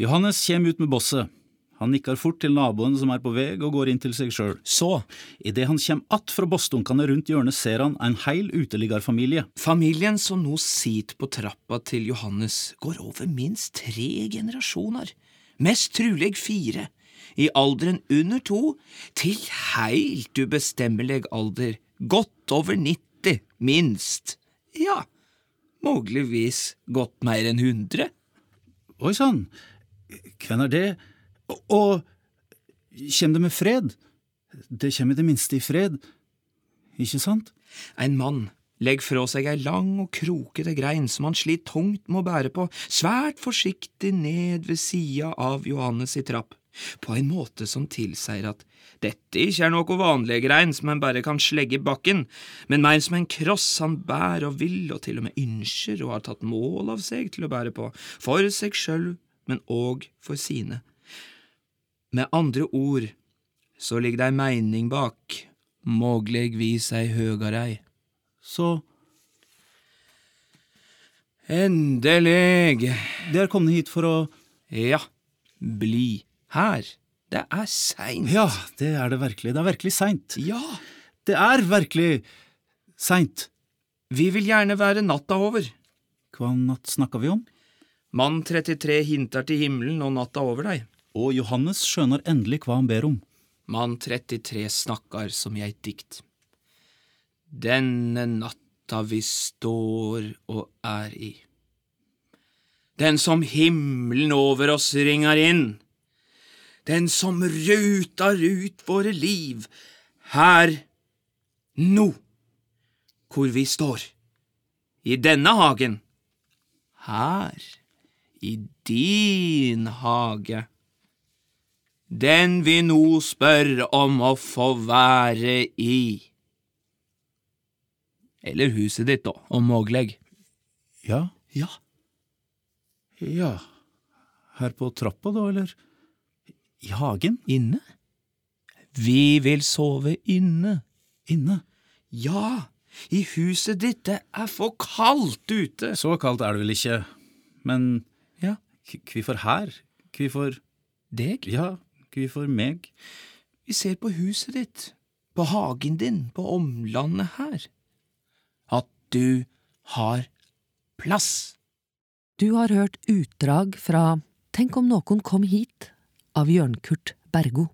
Johannes kommer ut med bosset. Han nikker fort til naboen som er på vei, og går inn til seg sjøl. Så, Idet han kommer att fra bossdunkene rundt hjørnet, ser han en heil uteliggerfamilie. familien som nå sitter på trappa til Johannes, går over minst tre generasjoner, mest trulig fire, i alderen under to til heilt ubestemmelig alder, godt over 90, minst. Ja, muligvis godt mer enn 100. Oi sann, hvem er det? Og, kjem det med fred? Det kjem i det minste i fred, ikke sant? En mann legger fra seg ei lang og krokete grein som han sliter tungt med å bære på, svært forsiktig ned ved sida av Johannes i trapp, på en måte som tilsier at dette ikke er noe vanlig grein som en bare kan slegge i bakken, men mer som en kross han bærer og vil og til og med ønsker og har tatt mål av seg til å bære på, for seg sjøl, men òg for sine. Med andre ord så ligger det ei meining bak, moglegvis ei høgare ei. Så Endelig! de er kommet hit for å Ja, bli her. Det er seint. Ja, det er det virkelig. Det er virkelig seint. Ja, Det er virkelig seint. vi vil gjerne være natta over. Hva natt snakka vi om? Mann 33 hinter til himmelen og natta over deg. Og Johannes skjønner endelig hva han ber om. Mann 33 snakkar som i eit dikt. Denne natta vi står og er i. Den som himmelen over oss ringer inn. Den som rutar ut våre liv. Her, nå, hvor vi står. I denne hagen. Her, i din hage den vi nå spør om å få være i. Eller huset ditt, da, om mogleg. Ja, Ja. ja, her på trappa da, eller? I hagen? Inne? Vi vil sove inne. Inne? Ja, i huset ditt, det er for kaldt ute. Så kaldt er det vel ikke, men hvorfor her? Hvorfor deg? Ja, hvorfor meg? Vi ser på huset ditt, på hagen din, på omlandet her. At du har plass. Du har hørt utdrag fra Tenk om noen kom hit av Jørn Kurt Bergo.